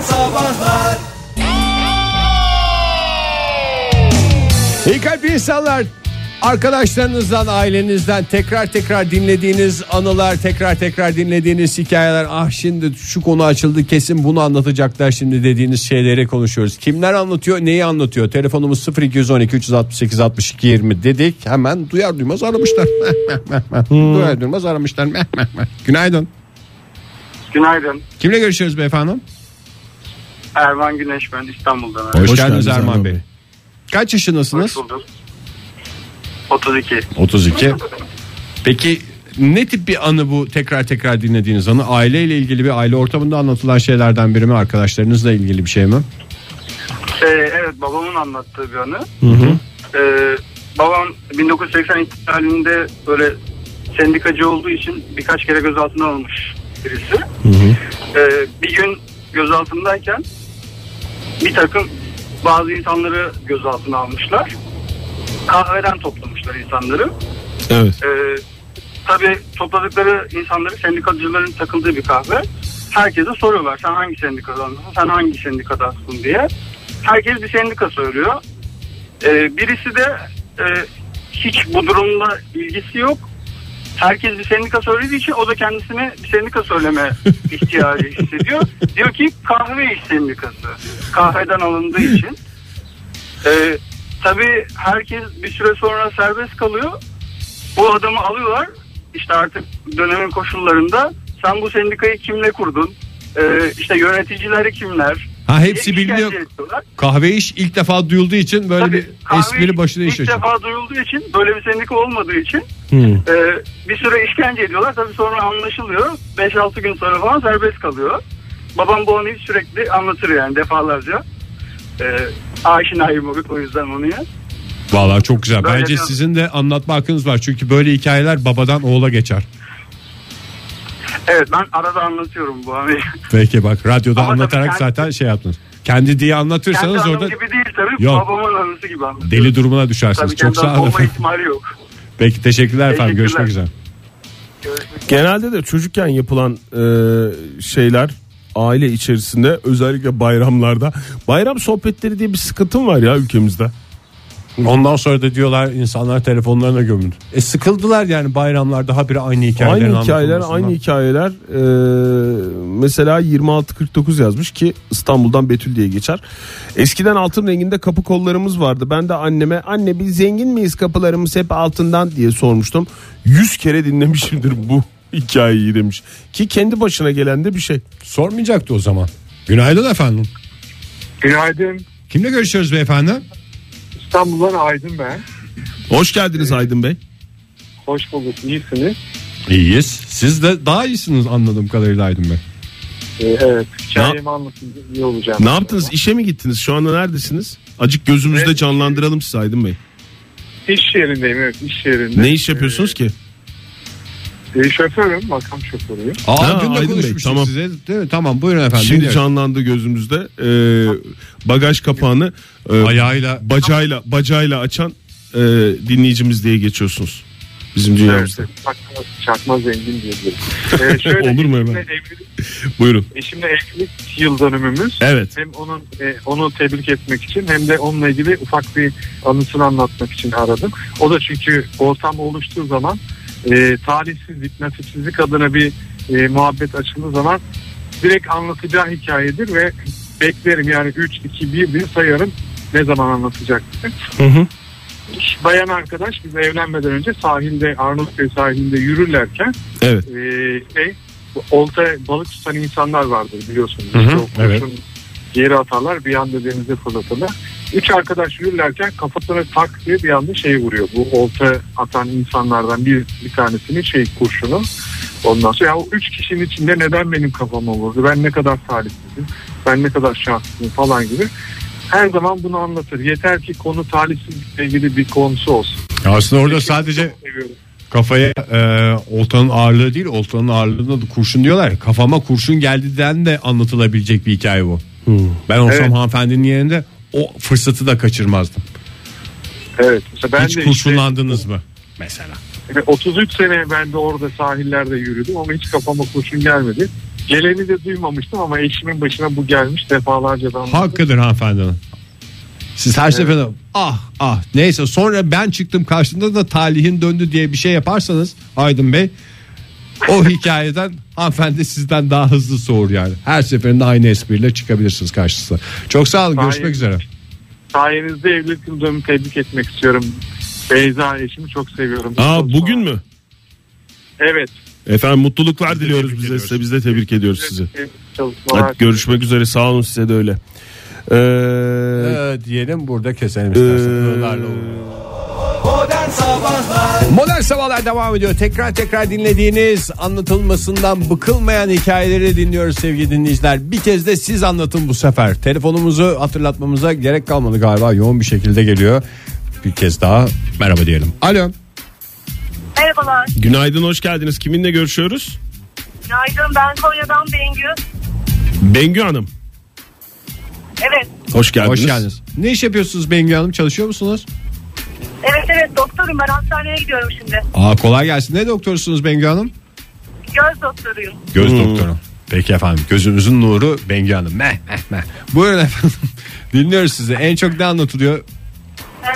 Modern Sabahlar İyi kalp insanlar. Arkadaşlarınızdan, ailenizden tekrar tekrar dinlediğiniz anılar, tekrar tekrar dinlediğiniz hikayeler. Ah şimdi şu konu açıldı kesin bunu anlatacaklar şimdi dediğiniz şeyleri konuşuyoruz. Kimler anlatıyor, neyi anlatıyor? Telefonumuz 0212 368 62 20 dedik. Hemen duyar duymaz aramışlar. duyar duymaz aramışlar. Günaydın. Günaydın. Kimle görüşüyoruz beyefendi? Erman Güneş ben İstanbul'dan. Hoş, arıyorum. geldiniz geldiniz Erman Erman Bey. Bey. Kaç yaşındasınız? Hoş bulduk. 32. 32. Peki ne tip bir anı bu tekrar tekrar dinlediğiniz anı? Aileyle ilgili bir aile ortamında anlatılan şeylerden biri mi? Arkadaşlarınızla ilgili bir şey mi? Ee, evet babamın anlattığı bir anı. Ee, babam 1980 ihtilalinde böyle sendikacı olduğu için birkaç kere gözaltına alınmış birisi. Ee, bir gün gözaltındayken bir takım bazı insanları gözaltına almışlar. Kahveden toplamışlar insanları. Evet. Ee, tabii topladıkları insanları sendikacıların takıldığı bir kahve. Herkese soruyorlar sen hangi sendikadansın, sen hangi sendikadansın diye. Herkes bir sendika söylüyor. Ee, birisi de e, hiç bu durumla ilgisi yok. Herkes bir sendika söylediği için o da kendisine bir sendika söyleme ihtiyacı hissediyor. Diyor ki kahve iş sendikası. Kahveden alındığı için. Ee, tabii herkes bir süre sonra serbest kalıyor. Bu adamı alıyorlar. İşte artık dönemin koşullarında sen bu sendikayı kimle kurdun? Ee, işte yöneticileri kimler? Ha hepsi biliniyor. Kahve iş ilk defa duyulduğu için böyle Tabii, bir esprili başına iş ilk açıyor. defa duyulduğu için böyle bir sendika olmadığı için Hmm. e, bir süre işkence ediyorlar. Tabii sonra anlaşılıyor. 5-6 gün sonra falan serbest kalıyor. Babam bu anıyı sürekli anlatır yani defalarca. E, aşinayım o- o yüzden onuya. Vallahi çok güzel. Böyle Bence sizin de anlatma hakkınız var. Çünkü böyle hikayeler babadan oğula geçer. Evet ben arada anlatıyorum bu anıyı. Peki bak radyoda Ama anlatarak kendi- zaten şey yaptınız. Kendi diye anlatırsanız Kendi orada gibi değil tabii. Yok. Babamın anısı gibi anlatıyorum. deli durumuna düşersiniz. Tabii Çok sağ olun. olma ihtimali yok. Peki teşekkürler efendim. Görüşmek üzere. Genelde de çocukken yapılan e, şeyler aile içerisinde özellikle bayramlarda bayram sohbetleri diye bir sıkıntım var ya ülkemizde. Ondan sonra da diyorlar insanlar telefonlarına gömüldü. E sıkıldılar yani bayramlarda habire aynı hikayelerin Aynı hikayeler aynı hikayeler e, mesela 2649 yazmış ki İstanbul'dan Betül diye geçer. Eskiden altın renginde kapı kollarımız vardı. Ben de anneme anne biz zengin miyiz kapılarımız hep altından diye sormuştum. 100 kere dinlemişimdir bu hikayeyi demiş. Ki kendi başına gelen de bir şey. Sormayacaktı o zaman. Günaydın efendim. Günaydın. Kimle görüşüyoruz beyefendi? İstanbul'dan Aydın ben. Hoş geldiniz Aydın Bey. Hoş bulduk. İyisiniz. İyiyiz. Siz de daha iyisiniz anladığım kadarıyla Aydın Bey. Ee, evet. Hikayemi anlatınca iyi olacağım. Ne yaptınız? İşe mi gittiniz? Şu anda neredesiniz? Acık gözümüzde Evet. canlandıralım sizi Aydın Bey. İş yerindeyim evet. iş yerinde. Ne iş yapıyorsunuz ki? Ee, şoförüm. Makam şoförüyüm. Aa, Ha, dün de Aydın Bey, tamam. size. Değil mi? Tamam buyurun efendim. Şimdi dinliyoruz. canlandı gözümüzde. Ee, bagaj kapağını e, Ayağıyla bacağıyla bacağıyla açan e, dinleyicimiz diye geçiyorsunuz. Bizim dünyamızda. Evet, çakma, çakma zengin diyebilirim. Ee, şöyle, Olur mu hemen? evlilik- Buyurun. Eşimle evlilik yıl dönümümüz. Evet. Hem onun e, onu tebrik etmek için hem de onunla ilgili ufak bir anısını anlatmak için aradım. O da çünkü ortam oluştuğu zaman e, talihsizlik, nasipsizlik adına bir e, muhabbet açıldığı zaman direkt anlatacağı hikayedir ve beklerim yani 3, 2, 1 diye sayarım ne zaman anlatacak. Hı hı. Bayan arkadaş biz evlenmeden önce sahilde Arnavutköy sahilinde yürürlerken Evet. e, şey, olta balık tutan insanlar vardır biliyorsunuz. Hı hı, o evet. geri atarlar bir anda denize fırlatırlar. Üç arkadaş yürürlerken kafasına tak diye bir anda şey vuruyor. Bu olta atan insanlardan bir, bir tanesinin şey kurşunu. Ondan sonra ya o üç kişinin içinde neden benim kafama vurdu? Ben ne kadar talihsizim? Ben ne kadar şanslıyım falan gibi. Her zaman bunu anlatır. Yeter ki konu talihsizlikle ilgili bir konusu olsun. aslında orada sadece Çok seviyorum. kafaya e, oltanın ağırlığı değil oltanın ağırlığına da kurşun diyorlar. ya, Kafama kurşun geldiden de anlatılabilecek bir hikaye bu. Ben olsam Evet. hanımefendinin yerinde o fırsatı da kaçırmazdım. Evet. Mesela ben Hiç de kurşunlandınız mı? Mesela. işte, 33 sene ben de orada sahillerde yürüdüm ama hiç kafama kurşun gelmedi. Geleni de duymamıştım ama eşimin başına bu gelmiş defalarca da. Hakkıdır hanımefendinin. Siz her seferinde ah ah neyse sonra ben çıktım karşında da talihin döndü diye bir şey yaparsanız Aydın Bey o hikayeden hanımefendi sizden daha hızlı soğur yani. Her seferinde aynı espriyle çıkabilirsiniz karşısına. Çok sağ olun Hayır. görüşmek üzere. Sayenizde evlilik yıl dönümü tebrik etmek istiyorum. Beyza eşimi çok seviyorum. Aa Çok bugün mü? Evet. Efendim mutluluklar Biz diliyoruz bize ediyoruz. size. Biz de tebrik ediyoruz sizi. Çalışmalar. Hadi görüşmek üzere sağ olun size de öyle. Ee, Ee, diyelim burada keselim istersen. Ee, Öğlerle olur. Modern Sabahlar devam ediyor. Tekrar tekrar dinlediğiniz anlatılmasından bıkılmayan hikayeleri dinliyoruz sevgili dinleyiciler. Bir kez de siz anlatın bu sefer. Telefonumuzu hatırlatmamıza gerek kalmadı galiba. Yoğun bir şekilde geliyor. Bir kez daha merhaba diyelim. Alo. Merhabalar. günaydın hoş geldiniz. Kiminle görüşüyoruz? Günaydın ben Konya'dan Bengü. Bengü Hanım. Evet. Hoş geldiniz. Hoş geldiniz. Ne iş yapıyorsunuz Bengü Hanım? Çalışıyor musunuz? Evet evet doktorum ben hastaneye gidiyorum şimdi. Aa kolay gelsin. Ne doktorsunuz Bengü Hanım? Göz doktoruyum. Göz Hmm. doktoru. Peki efendim. Gözümüzün nuru Bengü Hanım. Meh meh meh. Buyurun efendim. Dinliyoruz sizi. En çok ne anlatılıyor? Ee,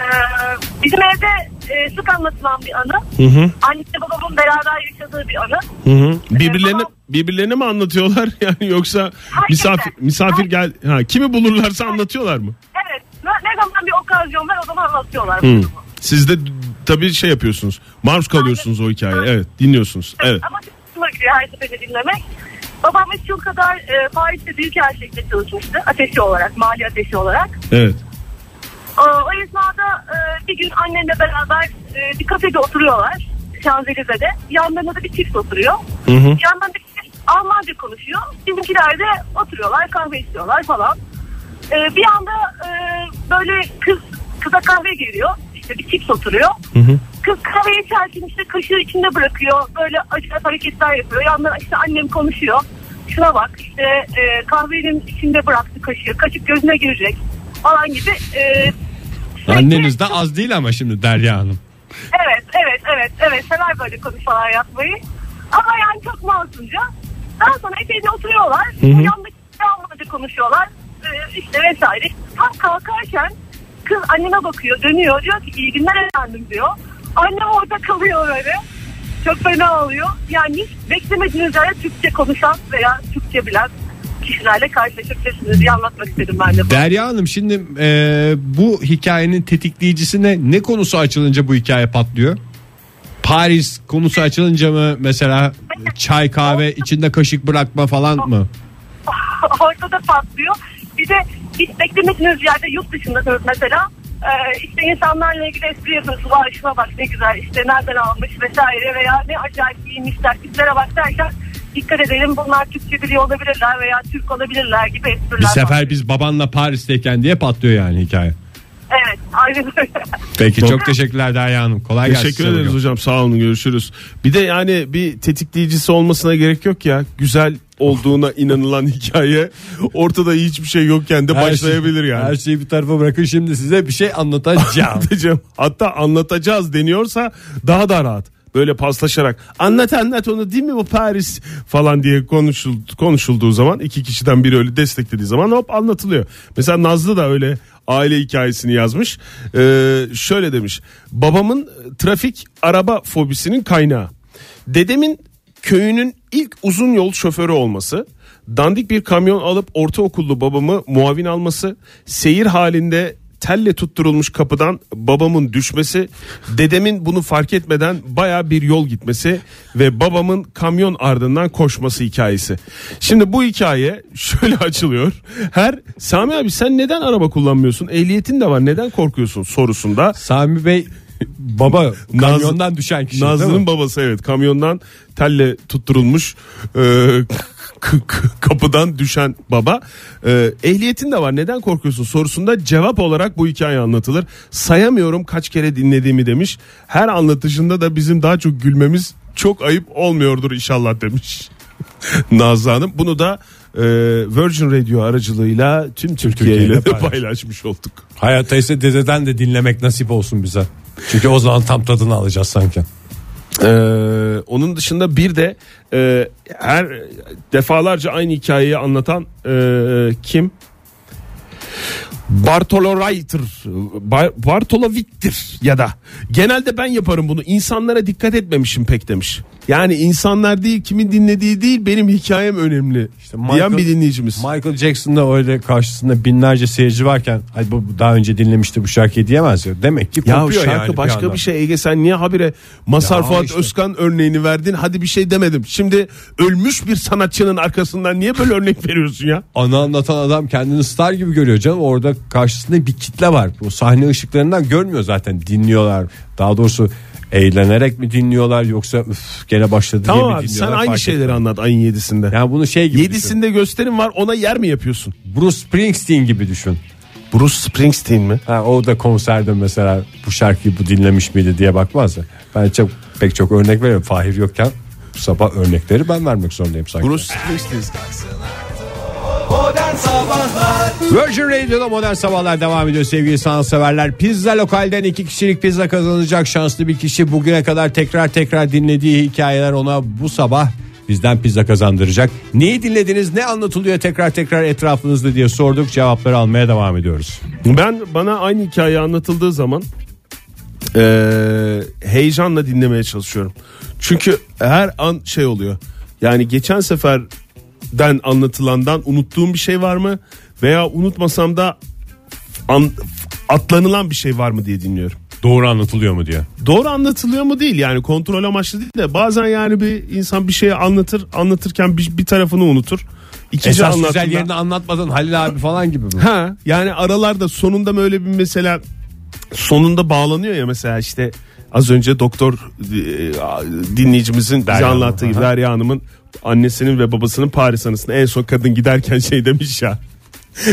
bizim evde e, sık anlatılan bir anı. Hı hı. Annemle babamın beraber yaşadığı bir anı. Hı hı. Birbirlerine tamam. birbirlerine mi anlatıyorlar yani yoksa Herkese. misafir misafir gel ha kimi bulurlarsa anlatıyorlar mı? Evet ne, ne zaman bir okazyon var o zaman anlatıyorlar. bu Hı. durumu. Siz de tabii şey yapıyorsunuz. Maruz kalıyorsunuz o hikayeye. Evet, dinliyorsunuz. Evet. Ama hoşuma gidiyor her seferinde dinlemek. Babam 3 yıl kadar e, Paris'te Büyükelçilik'te çalışmıştı. Ateşi olarak, mali ateşi olarak. Evet. O, o esnada e, bir gün annemle beraber e, bir kafede oturuyorlar. Şanzelize'de. Yanlarında da bir çift oturuyor. Hı hı. Yanlarında bir çift Almanca konuşuyor. Bizimkiler de oturuyorlar kahve içiyorlar falan. E, bir anda e, böyle kız kıza kahve geliyor. İşte bir çift oturuyor. Hı hı. Kız kahve içerken işte kaşığı içinde bırakıyor. Böyle acayip hareketler yapıyor. Yandan işte annem konuşuyor. Şuna bak işte e, kahvenin içinde bıraktı kaşığı. Kaşık gözüne girecek falan gibi. E, Anneniz de az değil ama şimdi Derya Hanım. Evet evet evet evet sever böyle konuşmalar yapmayı. Ama yani çok masumca. Daha sonra epeyce oturuyorlar. hı. Yandaki Almanca konuşuyorlar. Ee, işte vesaire. Tam kalkarken kız anneme bakıyor dönüyor. Diyor ki iyi günler efendim diyor. Annem orada kalıyor öyle. Çok fena oluyor. Yani hiç beklemediğiniz yerde Türkçe konuşan veya Türkçe bilen kişilerle karşılaşabilirsiniz diye anlatmak istedim ben de. Derya Hanım şimdi e, bu hikayenin tetikleyici ne? Ne konusu açılınca bu hikaye patlıyor? Paris konusu açılınca mı mesela çay kahve içinde kaşık bırakma falan mı? ortada patlıyor. Bir de hiç beklemediğiniz yerde yurt dışındasınız mesela. Ee, işte insanlarla ilgili espri yapıyorsunuz. Vay şuna bak ne güzel işte nereden almış vesaire veya ne acayip giyinmişler. Tiplere bak derken dikkat edelim bunlar Türkçe biliyor olabilirler veya Türk olabilirler gibi espriler. Bir var. sefer biz babanla Paris'teyken diye patlıyor yani hikaye. Evet aynen öyle. Peki çok teşekkürler Derya Hanım. Kolay gelsin. Teşekkür ederiz hocam. Sağ olun. Görüşürüz. Bir de yani bir tetikleyicisi olmasına gerek yok ya. Güzel olduğuna inanılan hikaye ortada hiçbir şey yokken de Her başlayabilir şey- yani. Her şeyi bir tarafa bırakın şimdi size bir şey anlatacağım. Hatta anlatacağız deniyorsa daha da rahat. Böyle paslaşarak anlat anlat onu değil mi bu Paris falan diye konuşuldu, konuşulduğu zaman iki kişiden biri öyle desteklediği zaman hop anlatılıyor. Mesela Nazlı da öyle aile hikayesini yazmış. Ee, şöyle demiş. Babamın trafik araba fobisinin kaynağı. Dedemin köyünün ilk uzun yol şoförü olması, dandik bir kamyon alıp ortaokullu babamı muavin alması, seyir halinde telle tutturulmuş kapıdan babamın düşmesi, dedemin bunu fark etmeden baya bir yol gitmesi ve babamın kamyon ardından koşması hikayesi. Şimdi bu hikaye şöyle açılıyor. Her Sami abi sen neden araba kullanmıyorsun? Ehliyetin de var. Neden korkuyorsun sorusunda Sami Bey baba kamyondan düşen kişi Nazlı'nın babası evet kamyondan telle tutturulmuş e, kapıdan düşen baba. E, ehliyetin de var neden korkuyorsun sorusunda cevap olarak bu hikaye anlatılır. Sayamıyorum kaç kere dinlediğimi demiş. Her anlatışında da bizim daha çok gülmemiz çok ayıp olmuyordur inşallah demiş. Nazlı Hanım bunu da e, Virgin Radio aracılığıyla tüm Türkiye ile paylaşmış olduk. Hayatta ise dededen de dinlemek nasip olsun bize. Çünkü o zaman tam tadını alacağız sanki. Ee, onun dışında bir de e, her defalarca aynı hikayeyi anlatan e, kim? Bartoloraytır, Bar- Bartolovittir ya da genelde ben yaparım bunu. İnsanlara dikkat etmemişim pek demiş. Yani insanlar değil kimin dinlediği değil benim hikayem önemli. İşte diyen bir dinleyicimiz. Michael Jackson'da öyle karşısında binlerce seyirci varken ay bu daha önce dinlemişti bu şarkıyı diyemez ya. Demek ki Ya kopuyor şarkı yani başka yandan. bir şey Ege sen niye habire Masar Ya Fuat işte. Özkan örneğini verdin hadi bir şey demedim. Şimdi ölmüş bir sanatçının arkasından niye böyle örnek veriyorsun ya? Ana anlatan adam kendini star gibi görüyor canım. Orada karşısında bir kitle var. Bu sahne ışıklarından görmüyor zaten. Dinliyorlar. Daha doğrusu eğlenerek mi dinliyorlar yoksa üf gene başladı diye Tamam mi abi sen dinliyorlar? aynı fark şeyleri etmez. anlat ayın yedisinde. Yani bunu şey gibi düşün. Yedisinde gösterim var ona yer mi yapıyorsun? Bruce Springsteen gibi düşün. Bruce Springsteen mi? Ha, o da konserde mesela bu şarkıyı bu dinlemiş miydi diye bakmaz ya. Ben çok pek çok örnek veriyorum. Fahir yokken bu sabah örnekleri ben vermek zorundayım sanki. Bruce Springsteen. Virgin Radio'da modern sabahlar devam ediyor sevgili sanatseverler. Pizza lokalden iki kişilik pizza kazanacak şanslı bir kişi bugüne kadar tekrar tekrar dinlediği hikayeler ona bu sabah bizden pizza kazandıracak. Neyi dinlediniz ne anlatılıyor tekrar tekrar etrafınızda diye sorduk cevapları almaya devam ediyoruz. Ben bana aynı hikaye anlatıldığı zaman eee, heyecanla dinlemeye çalışıyorum. Çünkü her an şey oluyor. Yani geçen seferden anlatılandan unuttuğum bir şey var mı? Veya unutmasam da an- atlanılan bir şey var mı diye dinliyorum. Doğru anlatılıyor mu diye. Doğru anlatılıyor mu değil yani kontrol amaçlı değil de bazen yani bir insan bir şeyi anlatır anlatırken bir, bir tarafını unutur. İkinci Esas güzel anlattığında- yerini anlatmadın Halil abi falan gibi mi? Ha yani aralarda sonunda mı öyle bir mesela sonunda bağlanıyor ya mesela işte az önce doktor e, dinleyicimizin bize anlattığı gibi. Derya Hanım'ın annesinin ve babasının Paris anısında en son kadın giderken şey demiş ya.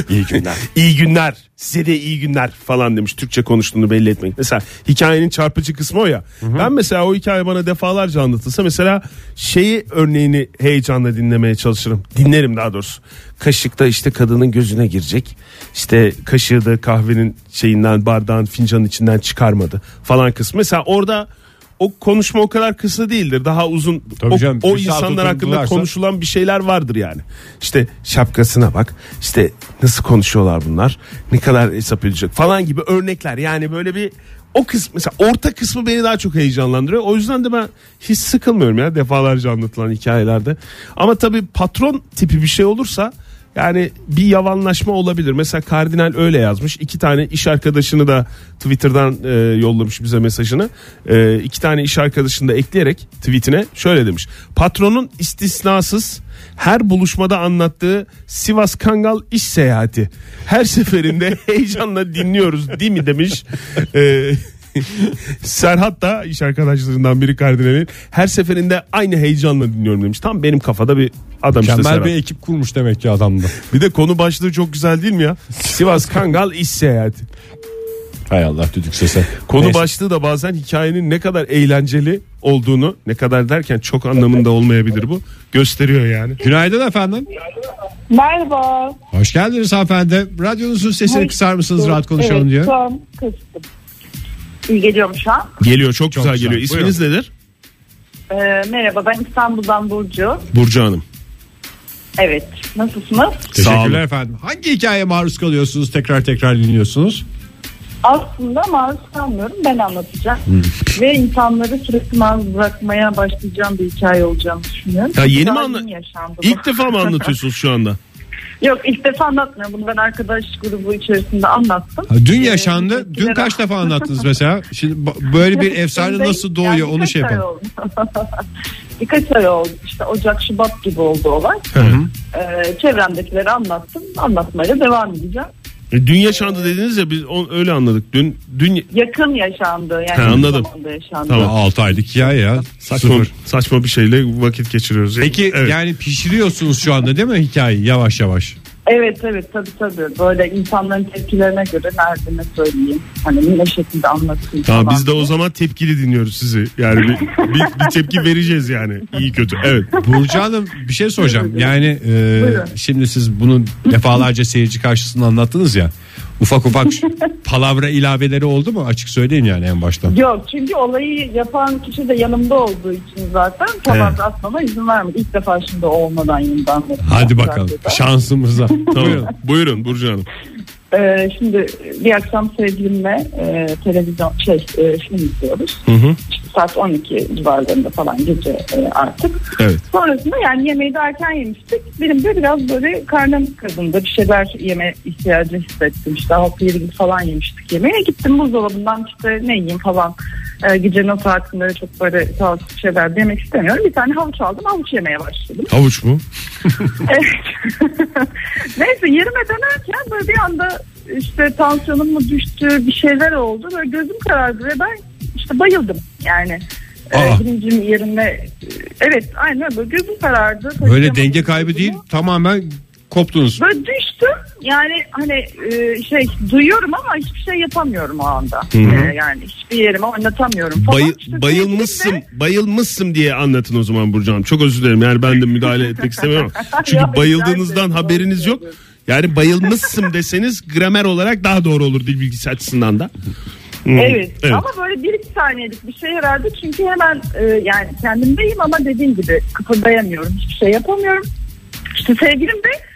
İyi günler. İyi günler size de iyi günler falan demiş Türkçe konuştuğunu belli etmek. Mesela hikayenin çarpıcı kısmı o ya. Ben mesela o hikaye bana defalarca anlatılsa mesela şeyi örneğini heyecanla dinlemeye çalışırım. Dinlerim daha doğrusu. Kaşıkta işte kadının gözüne girecek. İşte kaşığı da kahvenin şeyinden bardağın fincanın içinden çıkarmadı falan kısmı. Mesela orada o konuşma o kadar kısa değildir. Daha uzun Tabii o, canım, o insanlar hakkında konuşulan bir şeyler vardır yani. İşte şapkasına bak. İşte nasıl konuşuyorlar bunlar? Ne kadar hesap edecek falan gibi örnekler. Yani böyle bir o kısmı mesela orta kısmı beni daha çok heyecanlandırıyor. O yüzden de ben hiç sıkılmıyorum ya defalarca anlatılan hikayelerde. Ama tabii patron tipi bir şey olursa yani bir yavanlaşma olabilir. Mesela kardinal öyle yazmış. İki tane iş arkadaşını da Twitter'dan e, yollamış bize mesajını. E, iki tane iş arkadaşını da ekleyerek tweetine şöyle demiş. Patronun istisnasız her buluşmada anlattığı Sivas Kangal iş seyahati. Her seferinde heyecanla dinliyoruz değil mi demiş. E, Serhat da iş arkadaşlarından biri kardinalin her seferinde aynı heyecanla dinliyorum demiş. Tam benim kafada bir adam işte Mükemmel Serhat. bir ekip kurmuş demek ki adamda. Bir de konu başlığı çok güzel değil mi ya? Sivas Kangal iş seyahati. Hay Allah düdük sesi. Konu Neyse. başlığı da bazen hikayenin ne kadar eğlenceli olduğunu ne kadar derken çok anlamında olmayabilir bu gösteriyor yani. Günaydın efendim. Merhaba. Hoş geldiniz hanımefendi. Radyonuzun sesini kısar mısınız rahat konuşalım evet, diye. Şu an kıstım. İyi geliyor mu şu an? Geliyor çok, Çok güzel, güzel. geliyor. İsminiz nedir? Ee, merhaba ben İstanbul'dan Burcu. Burcu Hanım. Evet. Nasılsınız? Sağ olun. Teşekkürler efendim. Hangi hikayeye maruz kalıyorsunuz tekrar tekrar dinliyorsunuz? Aslında maruz kalmıyorum ben anlatacağım. Ve insanları sürekli maruz bırakmaya başlayacağım bir hikaye olacağını düşünüyorum. Ya yeni mi anla-. İlk defa mı anlatıyorsunuz şu anda? Yok ilk defa anlatmıyorum. Bunu ben arkadaş grubu içerisinde anlattım. Ha, dün Ee, yaşandı. Dün bizimkilere- kaç defa anlattınız mesela? Şimdi böyle bir efsane dün nasıl doğuyor yani onu şey yapalım. birkaç ay oldu. İşte Ocak, Şubat gibi oldu olay. Ee, çevremdekilere anlattım. Anlatmaya devam edeceğim. E, dün yaşandı dediniz ya biz on, öyle anladık. Dün dün Yakın yaşandı. Yani Ha, yakın anladım. zamanda yaşandı. Tamam. 6 aylık hikaye ya. saçma, Sıfır. saçma bir şeyle vakit geçiriyoruz. Peki Evet. yani pişiriyorsunuz şu anda değil mi hikayeyi yavaş yavaş? Evet evet tabii tabii. Böyle insanların tepkilerine göre nerede ne söyleyeyim. Hani ne şekilde anlatayım Tamam falan. biz de o zaman tepkili dinliyoruz sizi. Yani bir, bir, bir tepki vereceğiz yani. İyi kötü. Evet. Burcu Hanım bir şey soracağım. Yani e, Buyurun. şimdi siz bunu defalarca seyirci karşısında anlattınız ya. Ufak ufak palavra ilaveleri oldu mu? Açık söyleyin yani en baştan. Yok çünkü olayı yapan kişi de yanımda olduğu için zaten tamam atmama izin vermedi. İlk defa şimdi olmadan yeniden. Hadi bakalım şansımıza. Tamam. Buyurun. Buyurun Burcu Hanım. Ee, şimdi bir akşam sevgilimle e, televizyon şey e, film izliyoruz. Hı hı. İşte saat 12 civarlarında falan gece e, artık. Evet. Sonrasında yani yemeği de erken yemiştik. Benim de biraz böyle karnım kazındı. Bir şeyler yeme ihtiyacı hissettim. İşte gibi falan yemiştik yemeğe. Gittim buzdolabından işte ne yiyeyim falan. E, gecenin o saatinde çok böyle sağlıklı şeyler yemek istemiyorum. Bir tane havuç aldım. Havuç yemeye başladım. Havuç mu? Evet. Neyse yerime dönerken böyle bir anda işte tansiyonum mu düştü bir şeyler oldu. Böyle gözüm karardı ve ben işte bayıldım yani. Aa. Ee, bilincim yerine evet aynen öyle. böyle gözüm karardı. Böyle denge kaybı değil tamamen koptunuz. Böyle düştüm yani hani e, şey duyuyorum ama hiçbir şey yapamıyorum o anda. Ee, yani hiçbir yerime oynatamıyorum falan. Bayı- İşte bayılmışsın, de- bayılmışsın diye anlatın o zaman Burcu Hanım. Çok özür dilerim. Yani ben de müdahale etmek istemiyorum. Çünkü Yok, bayıldığınızdan güzel haberiniz yok. Yani bayılmışsın deseniz gramer olarak daha doğru olur dil bilgisi açısından da. Hmm, Evet. ama böyle bir iki saniyelik bir şey herhalde çünkü hemen e, yani kendimdeyim ama dediğim gibi kıpırdayamıyorum hiçbir şey yapamıyorum. İşte sevgilim de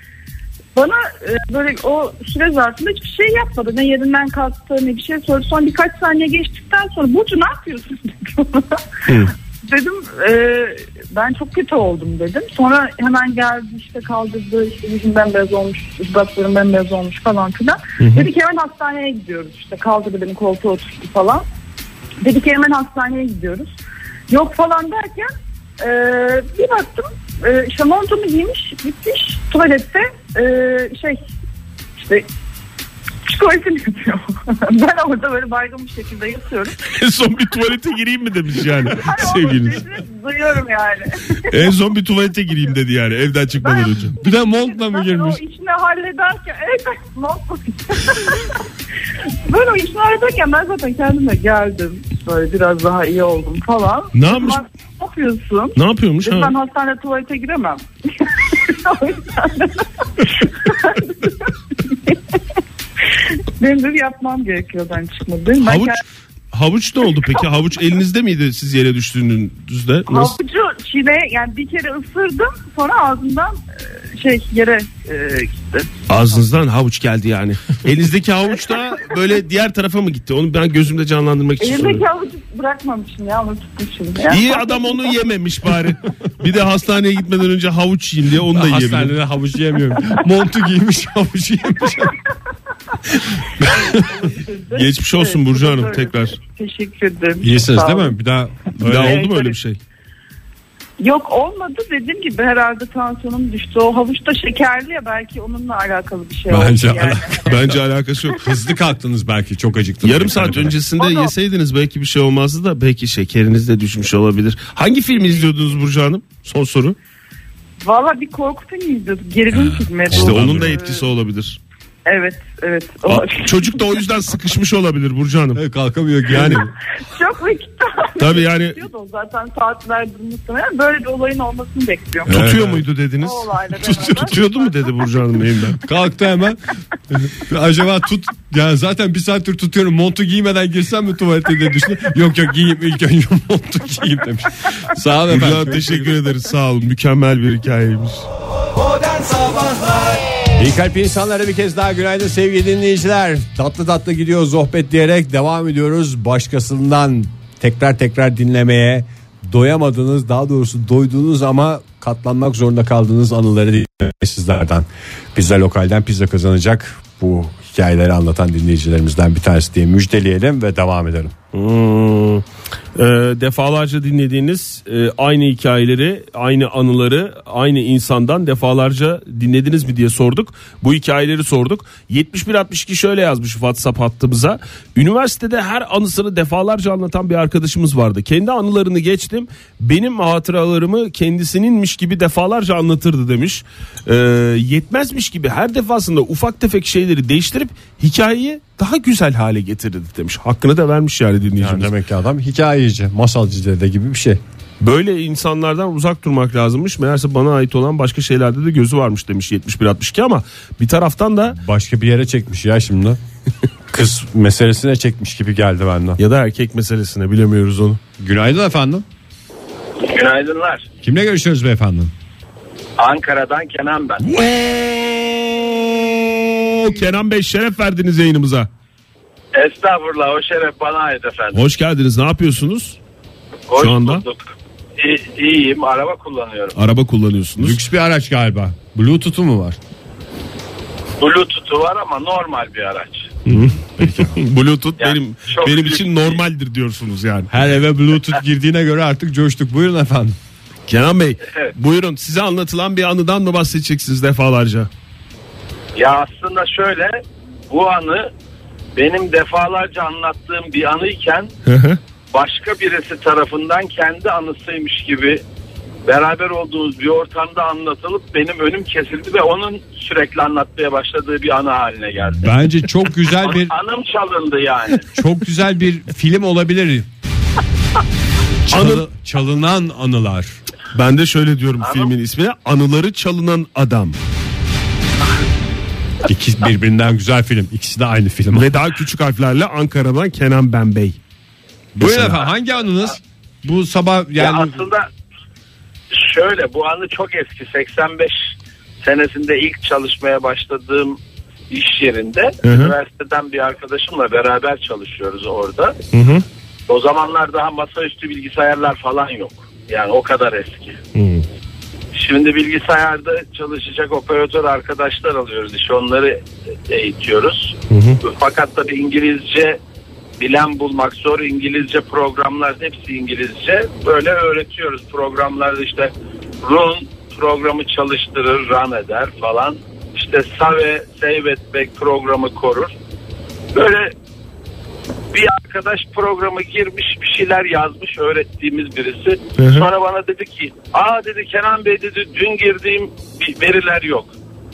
bana e, böyle o süre zarfında hiçbir şey yapmadı. Ne yerinden kalktı ne bir şey sordu. Son birkaç saniye geçtikten sonra Burcu ne yapıyorsun dedi. Dedim e, ben çok kötü oldum dedim. Sonra hemen geldi işte kaldırdı işte yüzüm bembeyaz olmuş, dudaklarım bembeyaz olmuş falan filan. Dedi ki hemen hastaneye gidiyoruz işte kaldırdı beni koltuğa oturttu falan. Dedi ki hemen hastaneye gidiyoruz. Yok falan derken e, bir baktım e, işte montumu giymiş gitmiş tuvalette e, şey işte tuvaletini yapıyor. ben orada böyle baygın bir şekilde yatıyorum. En son bir tuvalete gireyim mi demiş yani sevgiliniz. duyuyorum yani. En son bir tuvalete gireyim dedi yani evden çıkmadan önce. Bir de montla mı girmiş? o işini hallederken evet, montla Ben o işini hallederken ben zaten kendime geldim. Böyle biraz daha iyi oldum falan. Ne yapmış? Bak, Ne yapıyorsun? Ne yapıyormuş Dedim, ha? Ben hastane tuvalete giremem. O yüzden- Benim de yapmam gerekiyor ben çıkmadım. Ben Havuç kendim- havuç ne oldu peki? Havuç elinizde miydi siz yere düştüğünüzde? Nasıl? Havucu çiğne yani bir kere ısırdım sonra ağzımdan e, şey yere e, gitti. Ağzınızdan havuç geldi yani. Elinizdeki havuç da böyle diğer tarafa mı gitti? Onu ben gözümde canlandırmak için Elimdeki soruyorum. havucu bırakmamışım ya onu tutmuşum. Ya. İyi adam onu yememiş bari. Bir de hastaneye gitmeden önce havuç yiyeyim diye onu da yiyebilir. Hastanede havuç yemiyorum. Montu giymiş havuç yemiş. Geçmiş olsun Burcu Hanım öyle. tekrar. Teşekkür ederim. İyisiniz Sağ değil olun. mi? Bir daha Bir daha öyle oldu mu öyle bir şey? Yok olmadı dediğim gibi herhalde tansiyonum düştü. O havuç da şekerli ya belki onunla alakalı bir şey Bence oldu yani. Bence alakası yok. hızlı kalktınız belki çok acıktınız. Yarım saat öncesinde Onu- yeseydiniz belki bir şey olmazdı da belki şekeriniz de düşmüş olabilir. Hangi filmi izliyordunuz Burcu Hanım? Son soru. Valla bir korku filmi izliyorduk. Gerilim filmi. İşte Bu- onun da etkisi olabilir. Evet evet. O- Aa, Çocuk da o yüzden sıkışmış olabilir Burcu Hanım. Evet, kalkamıyor Yani yani. Çok vakit tabii yani zaten saatlerdir muhtemelen böyle bir olayın olmasını bekliyorum. Evet. tutuyor muydu dediniz? O olayla beraber. tutuyordu mu dedi Burcu Hanım elinden. Kalktı hemen. Acaba tut yani zaten bir saattir tutuyorum montu giymeden girsem mi tuvalete diye düşündüm. Yok yok giyeyim ilk önce montu giyeyim demiş. Sağ olun Burcu efendim. Hanım teşekkür ederiz sağ olun mükemmel bir hikayeymiş. İyi kalp insanlara bir kez daha günaydın sevgili dinleyiciler. Tatlı tatlı gidiyor sohbet diyerek devam ediyoruz. Başkasından tekrar tekrar dinlemeye doyamadığınız daha doğrusu doyduğunuz ama katlanmak zorunda kaldığınız anıları sizlerden. Pizza lokalden pizza kazanacak bu hikayeleri anlatan dinleyicilerimizden bir tanesi diye müjdeleyelim ve devam edelim. Hmm. Ee, defalarca dinlediğiniz e, aynı hikayeleri, aynı anıları, aynı insandan defalarca dinlediniz mi diye sorduk. Bu hikayeleri sorduk. 7162 şöyle yazmış WhatsApp hattımıza. Üniversitede her anısını defalarca anlatan bir arkadaşımız vardı. Kendi anılarını geçtim. Benim hatıralarımı kendisininmiş gibi defalarca anlatırdı demiş. Ee, yetmezmiş gibi her defasında ufak tefek şeyleri değiştirip hikayeyi daha güzel hale getirirdi demiş. Hakkını da vermiş yani dinleyicimiz. Yani demek ki adam hikayeci, masalcı dede gibi bir şey. Böyle insanlardan uzak durmak lazımmış. Meğerse bana ait olan başka şeylerde de gözü varmış demiş 71-62 ama bir taraftan da Başka bir yere çekmiş ya şimdi. Kız meselesine çekmiş gibi geldi benden. ya da erkek meselesine bilemiyoruz onu. Günaydın efendim. Günaydınlar. Kimle görüşüyoruz beyefendi? Ankara'dan Kenan ben. Oo, Kenan Bey şeref verdiniz yayınımıza. Estağfurullah o şeref bana ait efendim. Hoş geldiniz. Ne yapıyorsunuz? Hoş şu anda? bulduk. İyi, iyiyim araba kullanıyorum. Araba kullanıyorsunuz. Lüks bir araç galiba. Bluetooth'u mu var? Bluetooth'u var ama normal bir araç. Bluetooth Yani benim çok benim lüks için değil. normaldir diyorsunuz yani. Her eve Bluetooth girdiğine göre artık coştuk. Buyurun efendim. Kenan Bey Evet. buyurun size anlatılan bir anıdan mı bahsedeceksiniz defalarca? Ya aslında şöyle bu anı benim defalarca anlattığım bir anıyken başka birisi tarafından kendi anısıymış gibi beraber olduğumuz bir ortamda anlatılıp benim önüm kesildi ve onun sürekli anlatmaya başladığı bir anı haline geldi. Bence çok güzel bir Anım çalındı yani. çok güzel bir film olabilir. Çalı- çalınan anılar. Ben de şöyle diyorum filmin ismine Anıları Çalınan Adam. İkisi birbirinden güzel film. İkisi de aynı film. Ve daha küçük harflerle Ankara'dan Kenan Ben Bey. Buyurun efendim hangi anınız? Bu sabah Ya yani aslında şöyle bu anı çok eski 85 senesinde ilk çalışmaya başladığım iş yerinde hı. üniversiteden bir arkadaşımla beraber çalışıyoruz orada. O zamanlar daha masaüstü bilgisayarlar falan yok. Yani o kadar eski. Şimdi bilgisayarda çalışacak operatör arkadaşlar alıyoruz. İşte onları eğitiyoruz. Fakat tabii İngilizce bilen bulmak zor. İngilizce programlar hepsi İngilizce. Böyle öğretiyoruz. Programlarda işte run programı çalıştırır, run eder falan. İşte save, save etmek programı korur. Böyle bir arkadaş programı girmiş bir şeyler yazmış öğrettiğimiz birisi. hı. Sonra bana dedi ki aa dedi Kenan Bey dedi dün girdiğim bir veriler yok.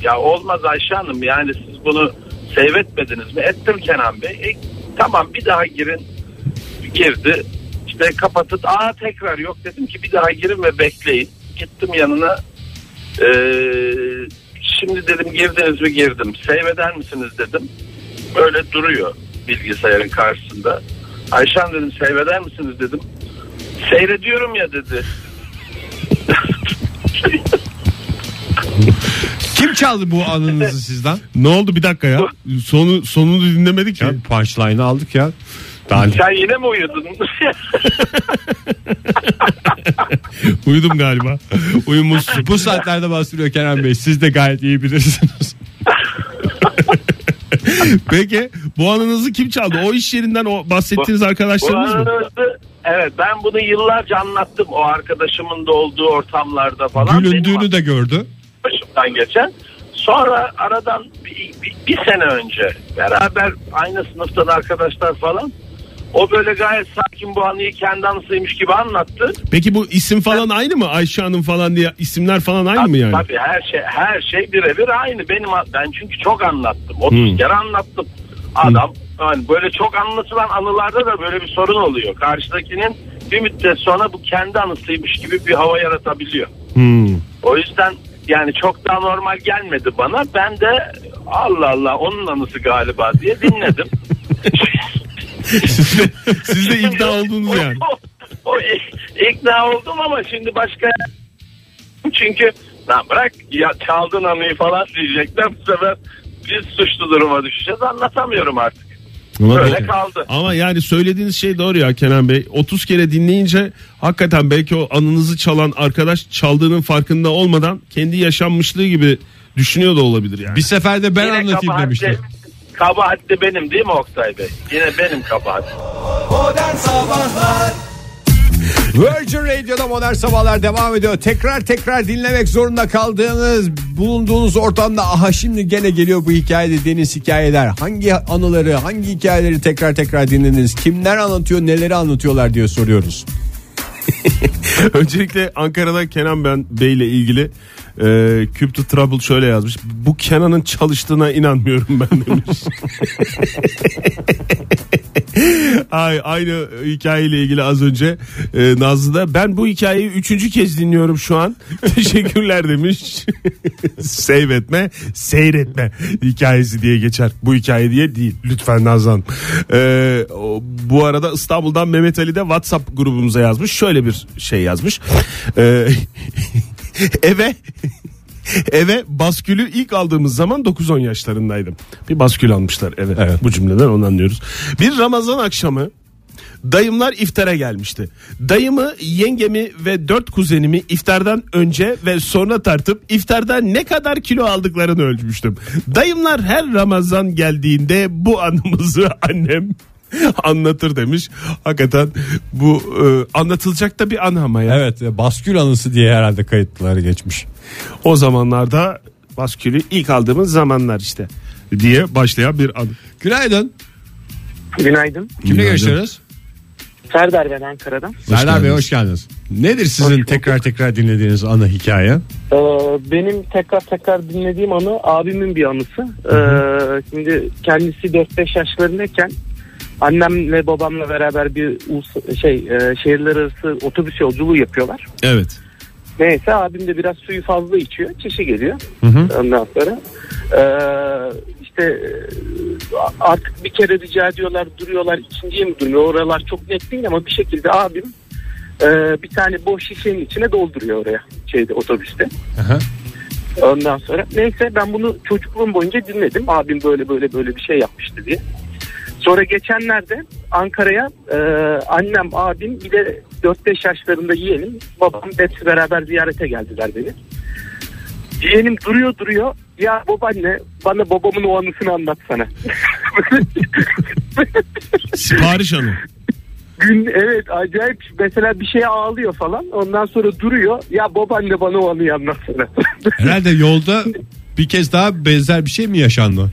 Ya olmaz Ayşe Hanım yani siz bunu save etmediniz mi? Ettim Kenan Bey. E, tamam bir daha girin. Girdi. İşte kapatıp aa tekrar yok dedim ki bir daha girin ve bekleyin. Gittim yanına. Ee, şimdi dedim girdiniz mi girdim. Save eder misiniz dedim. Böyle duruyor bilgisayarın karşısında. Ayşen dedim seyreder misiniz dedim. Seyrediyorum ya dedi. kim çaldı bu anınızı sizden? Ne oldu bir dakika ya? Sonu sonunu dinlemedik ki. Ya punchline'ı aldık ya. Daha Sen yine mi uyudun? Uyudum galiba. Uyumuşsun. bu saatlerde bastırıyor Kenan Bey. Siz de gayet iyi bilirsiniz. Peki bu anınızı kim çaldı? O iş yerinden o bahsettiğiniz Bu arkadaşlarınız mı? anınızı- evet ben bunu yıllarca anlattım o arkadaşımın da olduğu ortamlarda falan. Benim Gülündüğünü de gördü. başımdan geçen. Sonra aradan bir, bir, bir sene önce beraber aynı sınıftan arkadaşlar falan o böyle gayet sakin bu anıyı kendi anısıymış gibi anlattı. Peki bu isim falan aynı mı? Ayşe Hanım falan diye isimler falan aynı mı yani? Tabii her şey her şey birebir aynı. Benim ben çünkü çok anlattım. 30 Hmm. kere anlattım. Adam yani böyle çok anlatılan anılarda da böyle bir sorun oluyor. Karşıdakinin bir müddet sonra bu kendi anısıymış gibi bir hava yaratabiliyor. Hmm. O yüzden yani çok daha normal gelmedi bana. Ben de Allah Allah onun anısı galiba diye dinledim. siz, de, siz de ikna oldunuz yani. O, o ik- ikna oldum ama şimdi başka çünkü lan bırak ya çaldın anıyı falan diyecekler bu sefer biz suçlu duruma düşeceğiz anlatamıyorum artık. Ama, Böyle kaldı. ama yani söylediğiniz şey doğru ya Kenan Bey. 30 kere dinleyince hakikaten belki o anınızı çalan arkadaş çaldığının farkında olmadan kendi yaşanmışlığı gibi düşünüyor da olabilir yani. Bir seferde ben Yine anlatayım kabahat demişti. Kabahat de benim değil mi Oktay Bey? Yine benim kabahat. Virgin Radio'da modern sabahlar devam ediyor. Tekrar tekrar dinlemek zorunda kaldığınız bulunduğunuz ortamda aha şimdi gene geliyor bu hikaye dediğiniz hikayeler. Hangi anıları hangi hikayeleri tekrar tekrar dinlediniz? Kimler anlatıyor neleri anlatıyorlar diye soruyoruz. Öncelikle Ankara'da Kenan ben Bey ile ilgili e, Cube to Trouble şöyle yazmış. Bu Kenan'ın çalıştığına inanmıyorum ben demiş. Ay, aynı hikayeyle ilgili az önce e, Nazlı da ben bu hikayeyi üçüncü kez dinliyorum şu an. Teşekkürler demiş. Save etme, seyretme hikayesi diye geçer. Bu hikaye diye değil. Lütfen Nazlı Hanım. E, bu arada İstanbul'dan Mehmet Ali de WhatsApp grubumuza yazmış. Şöyle bir şey yazmış. E, eve eve baskülü ilk aldığımız zaman 9-10 yaşlarındaydım. Bir baskül almışlar eve. Evet. Bu cümleden onu anlıyoruz. Bir Ramazan akşamı dayımlar iftara gelmişti. Dayımı, yengemi ve dört kuzenimi iftardan önce ve sonra tartıp iftarda ne kadar kilo aldıklarını ölçmüştüm. Dayımlar her Ramazan geldiğinde bu anımızı annem anlatır demiş. Hakikaten bu e, anlatılacak da bir an ama ya. Evet e, baskül anısı diye herhalde kayıtları geçmiş. O zamanlarda baskülü ilk aldığımız zamanlar işte diye başlayan bir an. Günaydın. Günaydın. Kimle görüşüyoruz? Serdar ben Ankara'dan. Serdar Bey hoş geldiniz. Nedir sizin tekrar tekrar dinlediğiniz ana hikaye? Ee, benim tekrar tekrar dinlediğim anı abimin bir anısı. Ee, şimdi kendisi 4-5 yaşlarındayken annemle babamla beraber bir ulus- şey e, şehirler arası otobüs yolculuğu yapıyorlar. Evet. Neyse abim de biraz suyu fazla içiyor. Çişi geliyor. Ondan sonra ee, işte e, artık bir kere rica ediyorlar duruyorlar ikinciye mi duruyor oralar çok net değil ama bir şekilde abim e, bir tane boş şişenin içine dolduruyor oraya şeyde otobüste. Aha. Ondan sonra neyse ben bunu çocukluğum boyunca dinledim. Abim böyle böyle böyle bir şey yapmıştı diye. Sonra geçenlerde Ankara'ya e, annem, abim bir de 4-5 yaşlarında yeğenim, babam hepsi beraber ziyarete geldiler beni. Yeğenim duruyor duruyor. Ya babaanne bana babamın o anısını anlatsana. Sipariş anı. Gün evet acayip mesela bir şeye ağlıyor falan. Ondan sonra duruyor. Ya babaanne bana o anıyı anlatsana. Herhalde yolda bir kez daha benzer bir şey mi yaşandı?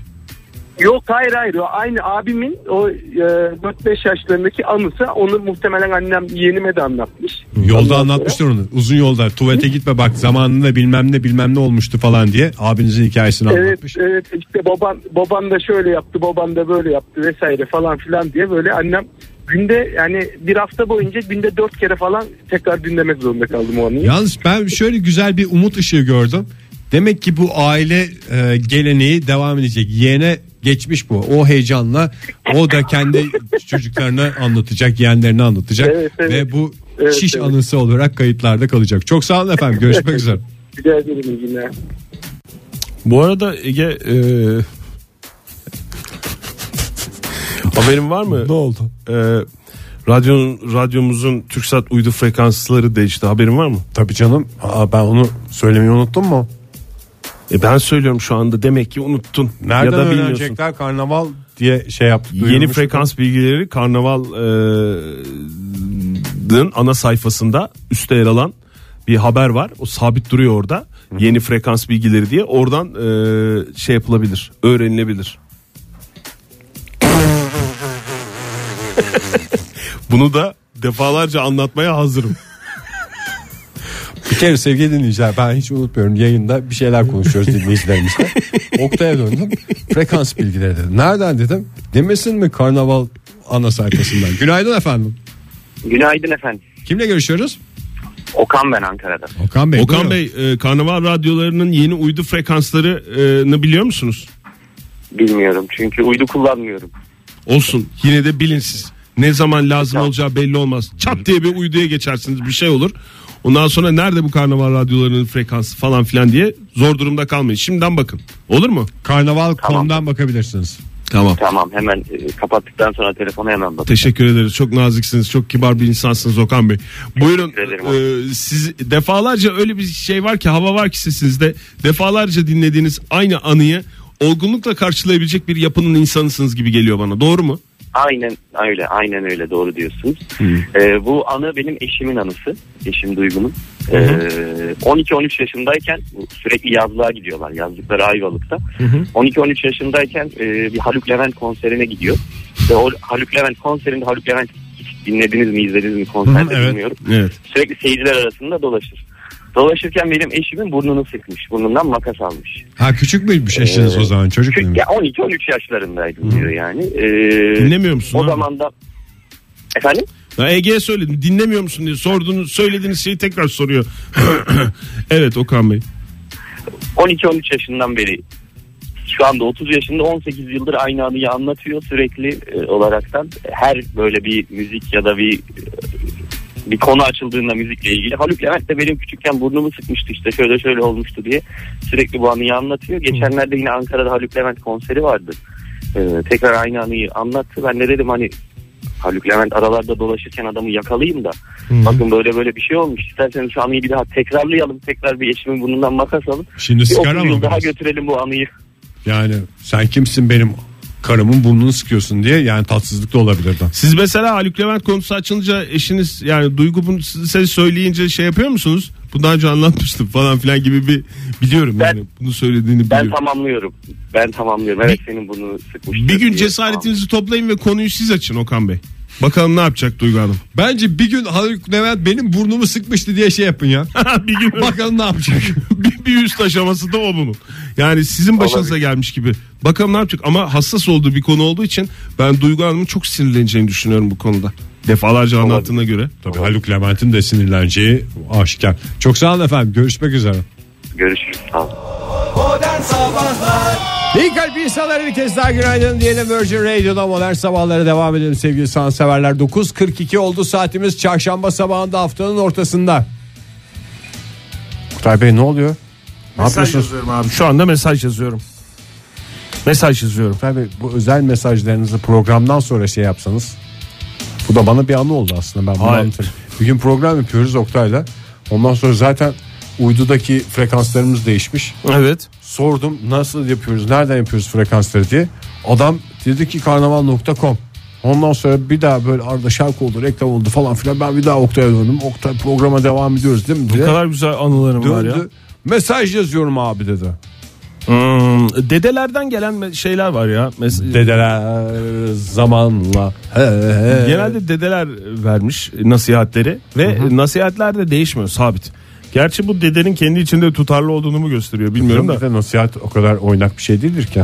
Yok hayır hayır aynı abimin o e, 4-5 yaşlarındaki anısı onu muhtemelen annem yeğenime de anlatmış. Ondan Yolda sonra- anlatmıştır onu. Uzun yolda tuvalete gitme bak zamanında bilmem ne bilmem ne olmuştu falan diye abinizin hikayesini Evet anlatmış. evet işte baban baban da şöyle yaptı baban da böyle yaptı vesaire falan filan diye böyle annem günde yani bir hafta boyunca günde dört kere falan tekrar dinlemek zorunda kaldım o anıyı. Yalnız ben şöyle güzel bir umut ışığı gördüm. Demek ki bu aile e, geleneği devam edecek. Yeğene geçmiş bu. O heyecanla o da kendi çocuklarına anlatacak, yeğenlerine anlatacak Evet, evet. ve bu Evet, şiş evet. anısı olarak kayıtlarda kalacak. Çok sağ olun efendim. Görüşmek üzere. Rica ederim iyi günler. Bu arada Ege e, haberin var mı? Ne oldu? E, radyo, radyomuzun TürkSat uydu frekansları değişti. Haberin var mı? Tabii canım. Aa, ben onu söylemeyi unuttum mu? E ben söylüyorum şu anda demek ki unuttun. Nereden ya da öğrenecekler karnaval diye şey yaptı. Yeni frekans bilgileri Karnaval e, ana sayfasında üstte yer alan bir haber var. O sabit duruyor orada. Yeni frekans bilgileri diye oradan e, şey yapılabilir, öğrenilebilir. Bunu da defalarca anlatmaya hazırım. Bir kere sevgili dinleyiciler ben hiç unutmuyorum yayında bir şeyler konuşuyoruz dinleyicilerimizle. Oktay'a döndüm frekans bilgileri dedim. Nereden dedim demesin mi karnaval ana sayfasından. Günaydın efendim. Günaydın efendim. Kimle görüşüyoruz? Okan ben Ankara'dan. Okan Bey. Okan. Bey, e, Karnaval radyolarının yeni uydu frekanslarını biliyor musunuz? Bilmiyorum çünkü uydu kullanmıyorum. Olsun yine de bilinsiz. Ne zaman lazım olacağı belli olmaz. Çat diye bir uyduya geçersiniz bir şey olur. Ondan sonra nerede bu karnaval radyolarının frekansı falan filan diye zor durumda kalmayın. Şimdiden bakın. Olur mu? Karnaval.com'dan bakabilirsiniz. Tamam. Tamam hemen e, kapattıktan sonra telefonu hemen bak. Teşekkür ederiz. Çok naziksiniz. Çok kibar bir insansınız Okan Bey. Buyurun. e, siz defalarca öyle bir şey var ki hava var ki sesinizde. Defalarca dinlediğiniz aynı anıyı olgunlukla karşılayabilecek bir yapının insanısınız gibi geliyor bana. Doğru mu? Aynen öyle aynen öyle doğru diyorsunuz. E, bu anı benim eşimin anısı. Eşim Duygu'nun. E, 12-13 yaşındayken sürekli yazlığa gidiyorlar. Yazlıkları Ayvalık'ta. 12-13 yaşındayken e, bir Haluk Levent konserine gidiyor. Ve o Haluk Levent konserinde Haluk Levent hiç dinlediniz mi izlediniz mi konserde evet. bilmiyorum. Evet. Sürekli seyirciler arasında dolaşır. Dolaşırken benim eşimin burnunu sıkmış. Burnundan makas almış. Ha küçük müymüş eşiniz o zaman çocuk muymuş? ya 12-13 yaşlarındaydım diyor yani. Ee, Dinlemiyor musun O abi? zaman da efendim Ya Ege'ye söyledim dinlemiyor musun diye sorduğunuz söylediğiniz şeyi tekrar soruyor. evet Okan Bey. 12-13 yaşından beri şu anda 30 yaşında 18 yıldır aynı anıyı anlatıyor sürekli e, olaraktan. Her böyle bir müzik ya da bir bir konu açıldığında müzikle ilgili. Haluk Levent de benim küçükken burnumu sıkmıştı işte şöyle şöyle olmuştu diye sürekli bu anıyı anlatıyor. Geçenlerde yine Ankara'da Haluk Levent konseri vardı. Ee, tekrar aynı anıyı anlattı. Ben de dedim hani Haluk Levent aralarda dolaşırken adamı yakalayayım da bakın böyle böyle bir şey olmuş. İsterseniz şu anıyı bir daha tekrarlayalım. Tekrar bir eşimin burnundan makas alın. Şimdi Bir sigara 30 mı yıl daha götürelim bu anıyı. Yani sen kimsin benim karımın burnunu sıkıyorsun diye yani tatsızlık da olabilirdi. Siz mesela Haluk Levent konusu açılınca eşiniz yani Duygu bunu size söyleyince şey yapıyor musunuz? Bu daha önce anlatmıştım falan filan gibi bir biliyorum Ben- yani bunu söylediğini Ben biliyorum. tamamlıyorum. Ben tamamlıyorum. Evet senin burnunu sıkmıştır. Bir gün diye. cesaretinizi toplayın ve konuyu siz açın Okan Bey. Bakalım ne yapacak Duygu Hanım. Bence bir gün Haluk Levent benim burnumu sıkmıştı diye şey yapın ya. bir gün Bakalım ne yapacak. bir, üst aşaması da o bunun. Yani sizin başınıza gelmiş gibi. Bakalım ne yapacak ama hassas olduğu bir konu olduğu için ben Duygu Hanım'ın çok sinirleneceğini düşünüyorum bu konuda. Defalarca anlattığına göre. Tabii Haluk Levent'in de sinirleneceği aşikar. Çok sağ olun efendim. Görüşmek üzere. Görüşürüz. Sağ olun. İyi kalp insanlara bir kez daha günaydın diyelim Virgin Radio'da modern sabahlara devam edelim sevgili sanatseverler. 9.42 oldu saatimiz çarşamba sabahında haftanın ortasında. Kutay Bey ne oluyor? Ne Mesaj yapıyorsunuz? yazıyorum abi. Şu anda mesaj yazıyorum. Mesaj yazıyorum. Bey bu özel mesajlarınızı programdan sonra şey yapsanız. Bu da bana bir anı oldu aslında ben bunu Hayır. anlatayım. Bir gün program yapıyoruz Oktay'la. Ondan sonra zaten uydudaki frekanslarımız değişmiş. Evet. Sordum nasıl yapıyoruz nereden yapıyoruz frekansları diye. Adam dedi ki karnaval.com. Ondan sonra bir daha böyle arada şarkı oldu reklam oldu falan filan. Ben bir daha Oktay'a döndüm. Oktay programa devam ediyoruz değil mi Bu diye. kadar güzel anılarım var ya. Döndü. Mesaj yazıyorum abi dedi. Hmm, dedelerden gelen şeyler var ya. Mes- Dedeler zamanla. He, he. Genelde dedeler vermiş nasihatleri ve nasihatler de değişmiyor sabit. Gerçi bu dedenin kendi içinde tutarlı olduğunu mu gösteriyor bilmiyorum da. nasihat o kadar oynak bir şey değildir ki.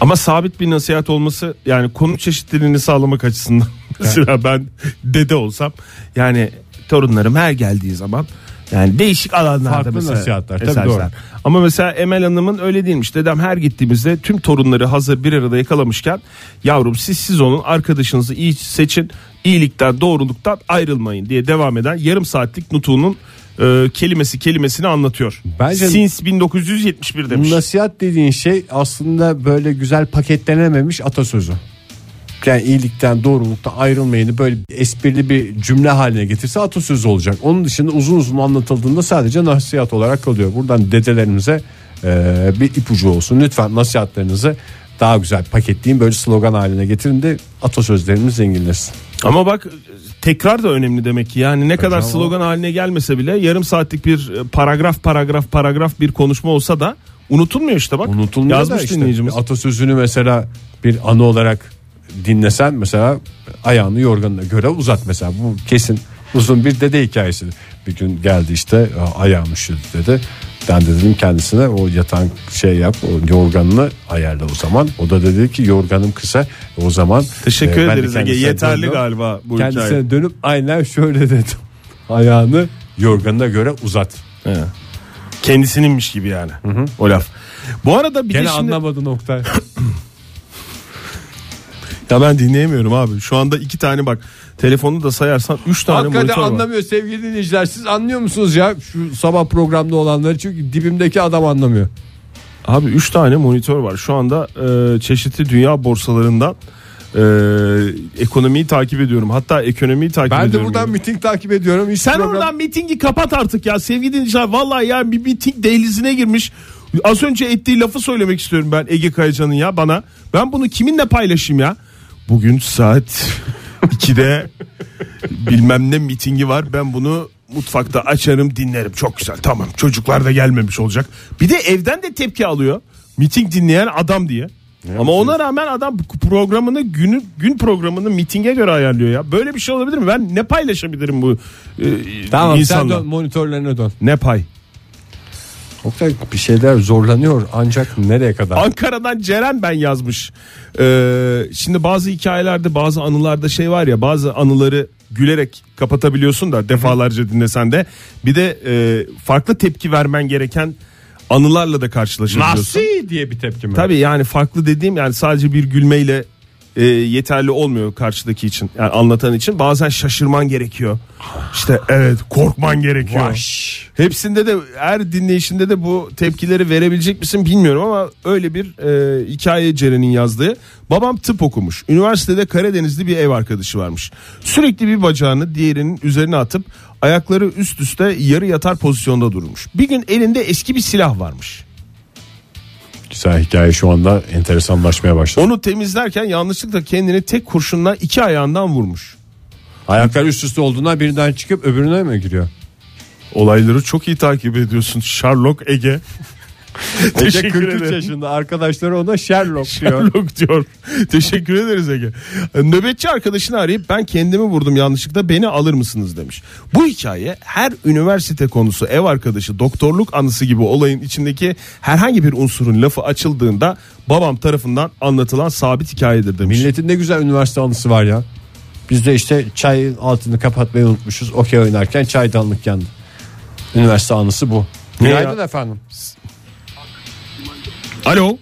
Ama sabit bir nasihat olması yani konu çeşitliliğini sağlamak açısından. Mesela ben dede olsam yani torunlarım her geldiği zaman yani değişik alanlarda Farklı mesela nasihatler, tabii doğru. Ama mesela Emel Hanım'ın öyle değilmiş. Dedem her gittiğimizde tüm torunları hazır bir arada yakalamışken yavrum siz siz onun arkadaşınızı iyi seçin. iyilikten doğruluktan ayrılmayın diye devam eden yarım saatlik nutuğunun e, kelimesi kelimesini anlatıyor. Bence- Since 1971 demiş. Nasihat dediğin şey aslında böyle güzel paketlenememiş atasözü. Yani iyilikten doğruluktan ayrılmayını böyle esprili bir cümle haline getirse atasözü olacak. Onun dışında uzun uzun anlatıldığında sadece nasihat olarak kalıyor. Buradan dedelerimize e, bir ipucu olsun. Lütfen nasihatlerinizi daha güzel paketleyin böyle slogan haline getirin de atasözlerimiz zenginleşsin. Ama bak tekrar da önemli demek ki. Yani ne kadar ama- slogan haline gelmese bile yarım saatlik bir e, paragraf paragraf paragraf bir konuşma olsa da unutulmuyor işte bak. Unutulmuyor Yazmış da işte dinleyicimiz. atasözünü mesela bir anı olarak dinlesen mesela ayağını yorganına göre uzat mesela bu kesin uzun bir dede hikayesi. Bir gün geldi işte ayağım üşüdü dedi. Ben de dedim kendisine o yatan şey yap o yorganını ayarla o zaman. O da dedi ki yorganım kısa o zaman. Teşekkür e, ederiz Ege. kendisine Yeterli döndüm. galiba bu Kendisine hikaye. dönüp aynen şöyle dedim. Ayağını yorganına göre uzat. He. Kendisininmiş gibi yani. O laf. Bu arada bir Gene de şimdi anlamadı nokta. ya ben dinleyemiyorum abi. Şu anda iki tane bak telefonu da sayarsan üç tane Hakikaten monitör var. anlamıyor sevgili dinleyiciler. Siz anlıyor musunuz ya şu sabah programda olanları? Çünkü dibimdeki adam anlamıyor. Abi 3 tane monitör var. Şu anda e, çeşitli dünya borsalarından e, ekonomiyi takip ediyorum. Hatta ekonomiyi takip Ben de ediyorum. buradan yani. miting takip ediyorum. Hiç Sen program- oradan mitingi kapat artık ya sevgili dinleyiciler. Vallahi ya bir miting dehlizine girmiş. Az önce ettiği lafı söylemek istiyorum ben Ege Kayacan'ın ya bana. Ben bunu kiminle paylaşayım ya? Bugün saat 2'de bilmem ne mitingi var. Ben bunu mutfakta açarım dinlerim. Çok güzel tamam çocuklar da gelmemiş olacak. Bir de evden de tepki alıyor. Miting dinleyen adam diye. Ama ona rağmen adam programını günü gün programını mitinge göre ayarlıyor ya. Böyle bir şey olabilir mi? Ben ne paylaşabilirim bu e, Tamam insanla? sen dön monitörlerine dön. Ne pay? Oktay bir şeyler zorlanıyor ancak nereye kadar? Ankara'dan Ceren ben yazmış. Ee, şimdi bazı hikayelerde bazı anılarda şey var ya bazı anıları gülerek kapatabiliyorsun da defalarca dinlesen de bir de e, farklı tepki vermen gereken anılarla da karşılaşabiliyorsun. Nasıl diye bir tepki mi? Tabii yani farklı dediğim yani sadece bir gülmeyle e, yeterli olmuyor karşıdaki için. Yani anlatan için bazen şaşırman gerekiyor. İşte evet korkman gerekiyor. Vaş. Hepsinde de her dinleyişinde de bu tepkileri verebilecek misin bilmiyorum ama öyle bir e, hikaye Ceren'in yazdığı. Babam tıp okumuş. Üniversitede Karadenizli bir ev arkadaşı varmış. Sürekli bir bacağını diğerinin üzerine atıp ayakları üst üste yarı yatar pozisyonda durmuş. Bir gün elinde eski bir silah varmış. Güzel hikaye şu anda enteresanlaşmaya başladı. Onu temizlerken yanlışlıkla kendini tek kurşunla iki ayağından vurmuş. Ayaklar üst üste olduğundan birinden çıkıp öbürüne mi giriyor? Olayları çok iyi takip ediyorsun Sherlock Ege. Teşekkür 43 ederim. yaşında arkadaşları ona Sherlock diyor. Sherlock diyor. Teşekkür ederiz Ege. Nöbetçi arkadaşını arayıp ben kendimi vurdum yanlışlıkla beni alır mısınız demiş. Bu hikaye her üniversite konusu ev arkadaşı doktorluk anısı gibi olayın içindeki herhangi bir unsurun lafı açıldığında babam tarafından anlatılan sabit hikayedir demiş. Milletin ne güzel üniversite anısı var ya. Biz de işte çayın altını kapatmayı unutmuşuz. Okey oynarken çaydanlık yandı. Üniversite anısı bu. Günaydın efendim. Alo.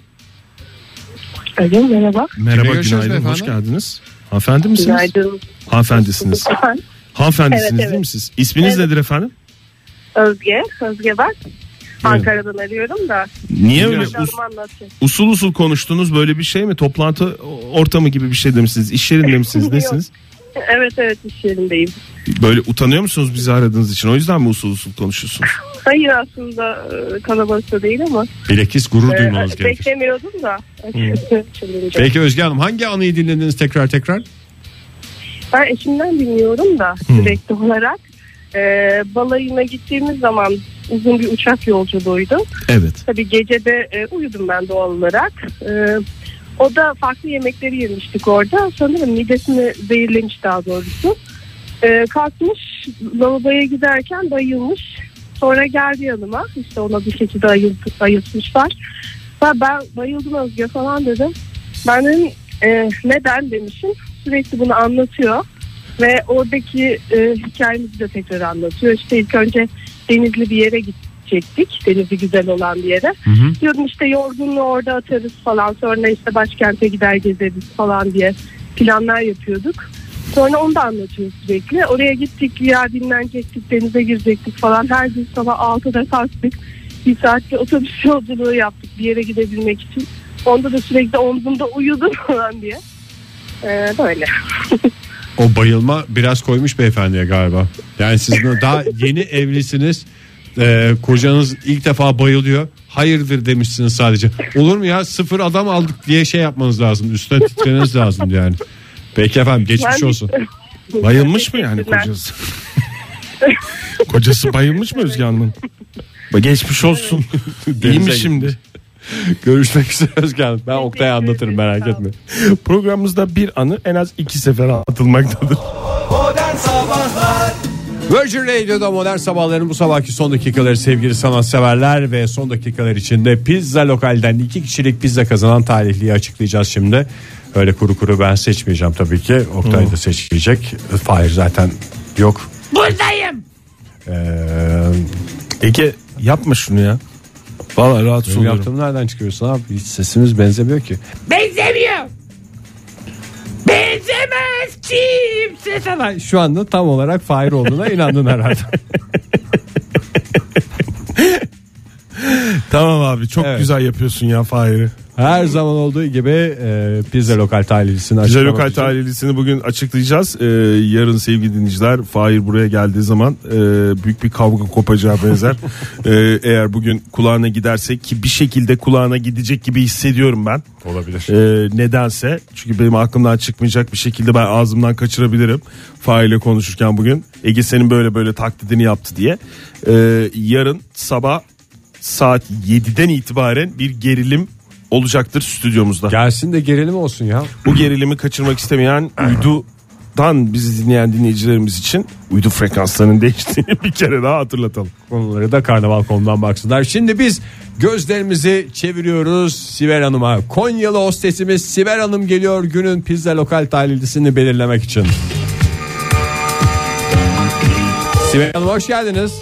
Alo merhaba. Merhaba görüşürüz günaydın efendim? hoş geldiniz. Hanımefendi misiniz? Günaydın. Hanımefendisiniz. Efendim? Hanımefendisiniz Evet, değil evet. mi siz? İsminiz Evet. nedir efendim? Özge. Özge bak. Ankara'dan arıyorum da. Niye öyle us- usul usul konuştunuz böyle bir şey mi? Toplantı ortamı gibi bir şey de misiniz? İş yerinde misiniz? Yok. Nesiniz? Evet evet iş yerindeyim. Böyle utanıyor musunuz bizi aradığınız için? O yüzden mi usul usul konuşuyorsunuz? Hayır aslında e, kalabalıkta değil ama. Bilakis gurur e, duymanız gerekir. beklemiyordum da. Şimdi Peki Özge Hanım hangi anıyı dinlediniz tekrar tekrar? Ben eşimden dinliyorum da sürekli olarak. E, balayına gittiğimiz zaman uzun bir uçak yolculuğuydu. Evet. Tabii gecede e, uyudum ben doğal olarak. E, o da farklı yemekleri yemiştik orada. Sanırım midesini zehirlemiş daha doğrusu. E, kalkmış lavaboya giderken bayılmış. Sonra geldi yanıma. İşte ona bir şekilde ayıltı, ayıltmışlar. Ben, ben bayıldım Özge falan dedim. Ben dedim e, neden demişim. Sürekli bunu anlatıyor. Ve oradaki e, hikayemizi de tekrar anlatıyor. İşte ilk önce denizli bir yere gidecektik. Denizi güzel olan bir yere. Diyordum işte yorgunluğu orada atarız falan. Sonra işte başkente gider gezeriz falan diye planlar yapıyorduk. Sonra onu da anlatıyor sürekli. Oraya gittik ya dinlenecektik, denize girecektik falan. Her gün sabah 6'da kalktık. Bir saatte otobüs yolculuğu yaptık bir yere gidebilmek için. Onda da sürekli omzumda uyudum falan diye. Ee, böyle. O bayılma biraz koymuş beyefendiye galiba. Yani siz daha yeni evlisiniz. Ee, kocanız ilk defa bayılıyor. Hayırdır demişsiniz sadece. Olur mu ya sıfır adam aldık diye şey yapmanız lazım. Üstüne titreniz lazım yani. Peki efendim geçmiş olsun. Bayılmış mı yani kocası? kocası bayılmış mı Özge Hanım'ın? Ba- Geçmiş olsun. İyi mi şimdi? Görüşmek üzere Özge Hanım. Ben Oktay'a anlatırım merak etme. Programımızda bir anı en az iki sefer atılmaktadır. Virgin Radio'da modern sabahların bu sabahki son dakikaları sevgili sanatseverler ve son dakikalar içinde pizza lokalden iki kişilik pizza kazanan talihliyi açıklayacağız şimdi. Öyle kuru kuru ben seçmeyeceğim tabii ki. Oktay da seçmeyecek. Fahir zaten yok. Buradayım. Ee, Ege yapma şunu ya. Valla rahatsız benim oluyorum. yaptığım nereden çıkıyorsun abi? Hiç sesimiz benzemiyor ki. Benzemiyor. Benzemez kimse sana. Sen şu anda tam olarak Fahir olduğuna inandın herhalde. Tamam abi çok Evet. güzel yapıyorsun ya Fahir'i. Her zaman olduğu gibi e, pizza lokal talihlisini Bize açıklamak lokal talihlisini bugün açıklayacağız. Ee, yarın sevgili dinleyiciler Fahir buraya geldiği zaman e, büyük bir kavga kopacağı benzer. Ee, eğer bugün kulağına gidersek ki bir şekilde kulağına gidecek gibi hissediyorum ben. olabilir. Ee, nedense çünkü benim aklımdan çıkmayacak bir şekilde ben ağzımdan kaçırabilirim. Fahir'le konuşurken bugün Ege senin böyle böyle taklidini yaptı diye. Ee, yarın sabah saat 7'den itibaren bir gerilim olacaktır stüdyomuzda. Gelsin de gerilim olsun ya. Bu gerilimi kaçırmak istemeyen uydudan bizi dinleyen dinleyicilerimiz için uydu frekanslarının değiştiğini bir kere daha hatırlatalım. Konuları da karnaval.com'dan baksınlar. Şimdi biz gözlerimizi çeviriyoruz Sibel Hanım'a. Konyalı hostesimiz Sibel Hanım geliyor günün pizza lokal talihlisini belirlemek için. Sibel Hanım hoş geldiniz.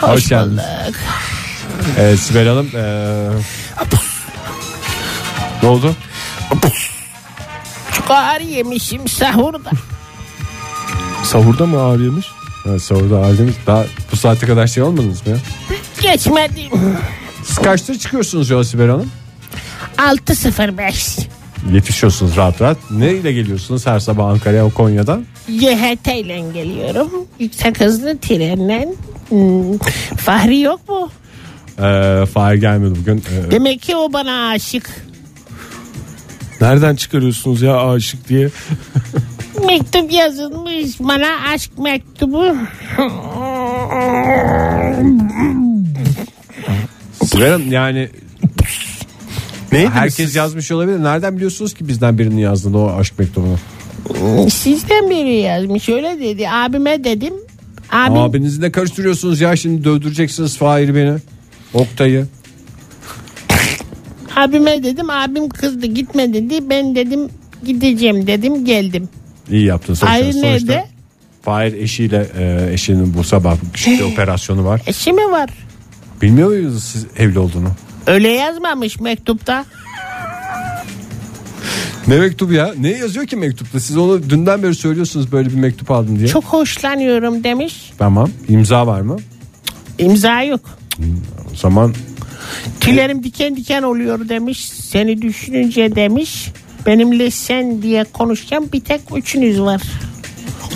Hoş, geldiniz. Evet Sibel Hanım. eee, ne oldu? Çok ağır yemişim sahurda. Sahurda mı ağır yemiş? Ha, sahurda ağırdınız. Daha bu saate kadar şey olmadınız mı ya? Geçmedim. Siz kaçta çıkıyorsunuz yola Sibel Hanım? 6.05. Yetişiyorsunuz rahat rahat. Neyle geliyorsunuz her sabah Ankara'ya Konya'dan? YHT ile geliyorum. Yüksek hızlı trenle. Hmm, Fahri yok mu? Ee, Fahir gelmedi bugün. Ee, Demek ki o bana aşık. Nereden çıkarıyorsunuz ya aşık diye? Mektup yazılmış bana aşk mektubu. Hanım yani Neydi herkes yazmış olabilir. Nereden biliyorsunuz ki bizden birinin yazdığını o aşk mektubunu? Sizden biri yazmış öyle dedi. Abime dedim. Abim Abinizi de karıştırıyorsunuz ya şimdi dövdüreceksiniz Fahir beni. Oktay'ı. abime dedim. Abim kızdı gitme dedi. Ben dedim gideceğim dedim geldim. İyi yaptın sonuçta. Hayır Sonuçta nerede? Fahir eşiyle e, eşinin bu sabah küçük bir operasyonu var. Eşi mi var? Bilmiyor muydunuz siz evli olduğunu? Öyle yazmamış mektupta. Ne mektubu ya? Ne yazıyor ki mektupta? Siz onu dünden beri söylüyorsunuz böyle bir mektup aldım diye. Çok hoşlanıyorum demiş. Tamam. İmza var mı? İmza yok. O zaman Tüylerim diken diken oluyor demiş. Seni düşününce demiş. Benimle sen diye konuşacağım bir tek üçünüz var.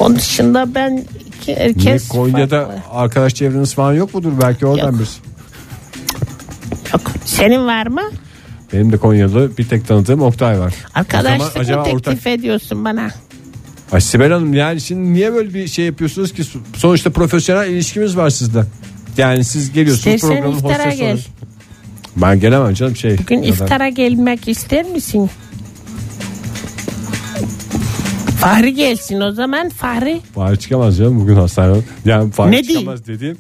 Onun dışında ben iki niye herkes Konya'da farklı. arkadaş çevreniz falan yok mudur? Belki oradan Yok. birisi. Yok. Senin var mı? Benim de Konya'da bir tek tanıdığım Oktay var. Arkadaşlık zaman acaba mı teklif ortak- ediyorsun bana? Ay Sibel Hanım yani şimdi niye böyle bir şey yapıyorsunuz ki? Sonuçta profesyonel ilişkimiz var sizde. Yani siz geliyorsunuz İstersen programın iftara gel. Ben gelemem canım şey. Bugün ya da- iftara gelmek ister misin? Fahri gelsin o zaman Fahri. Fahir çıkamaz canım bugün hastaneden. Yani Fahir Ne değil? çıkamaz dediğim.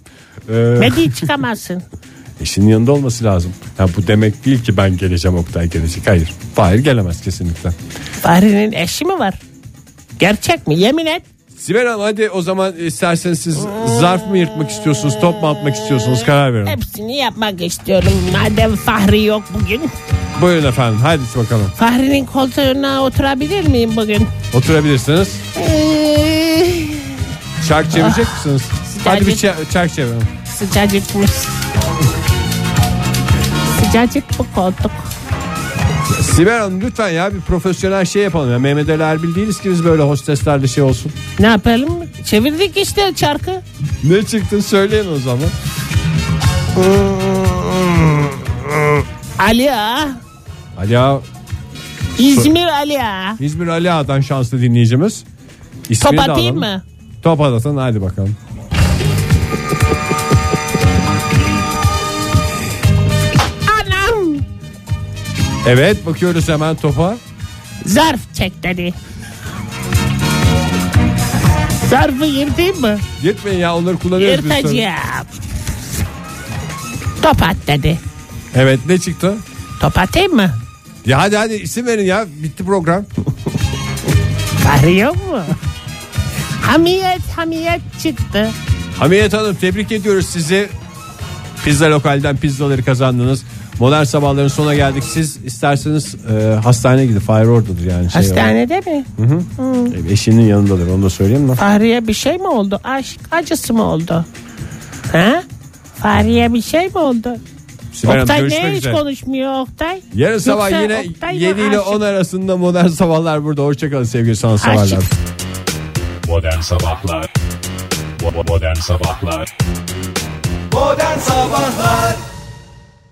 E, Ne diye çıkamazsın? eşinin yanında olması lazım. Yani bu demek değil ki ben geleceğim Oktay gelecek. Hayır. Fahir gelemez kesinlikle. Fahri'nin eşi mi var? Gerçek mi? Yemin et. Sibel Hanım hadi o zaman isterseniz siz zarf mı yırtmak istiyorsunuz top mu atmak istiyorsunuz karar verin. Hepsini yapmak istiyorum. Madem Fahri yok bugün. Buyurun efendim hadi bakalım. Fahri'nin koltuğuna oturabilir miyim bugün? Oturabilirsiniz. Ee, Çark çevirecek misiniz? Hadi bir ça- çark çevirin. sıcacıkmış. Sıcacık bu koltuk. Sibel Hanım lütfen ya bir profesyonel şey yapalım. Ya. Mehmet Ali Erbil değiliz ki biz böyle hosteslerle şey olsun. Ne yapalım? Çevirdik işte çarkı. Ne çıktı söyleyin o zaman. Ali Ağa. İzmir Ali Ağa. İzmir Ali Ağa'dan şanslı dinleyicimiz. İsmini Top atayım mı? Top atasın hadi bakalım. Evet bakıyoruz hemen topa. Zarf çek dedi. Zarfı yırtayım mı? Gitmeyin ya onları kullanıyoruz. Yırtacağım. Top at dedi. Evet ne çıktı? Top atayım mı? Ya hadi hadi isim verin ya bitti program. Fahri yok mu? Hamiyet hamiyet çıktı. Hamiyet Hanım tebrik ediyoruz sizi. Pizza lokalden pizzaları kazandınız. Modern sabahların sona geldik. Siz isterseniz e, hastaneye gidin. Fahir oradadır yani. Şey Hastanede mi? olarak. E, Eşinin yanındadır onu da söyleyeyim mi? Fahriye bir şey mi oldu? Aşk acısı mı oldu? Ha? Fahriye bir şey mi oldu? Sibel Hanım Oktay görüşmek niye hiç üzere. konuşmuyor Oktay? Yarın sabah Yoksa yine Oktay mı 7 ile aşık? 10 arasında modern sabahlar burada. Hoşçakalın sevgili sanatseverler. Aşık. Modern Sabahlar Modern Sabahlar Modern Sabahlar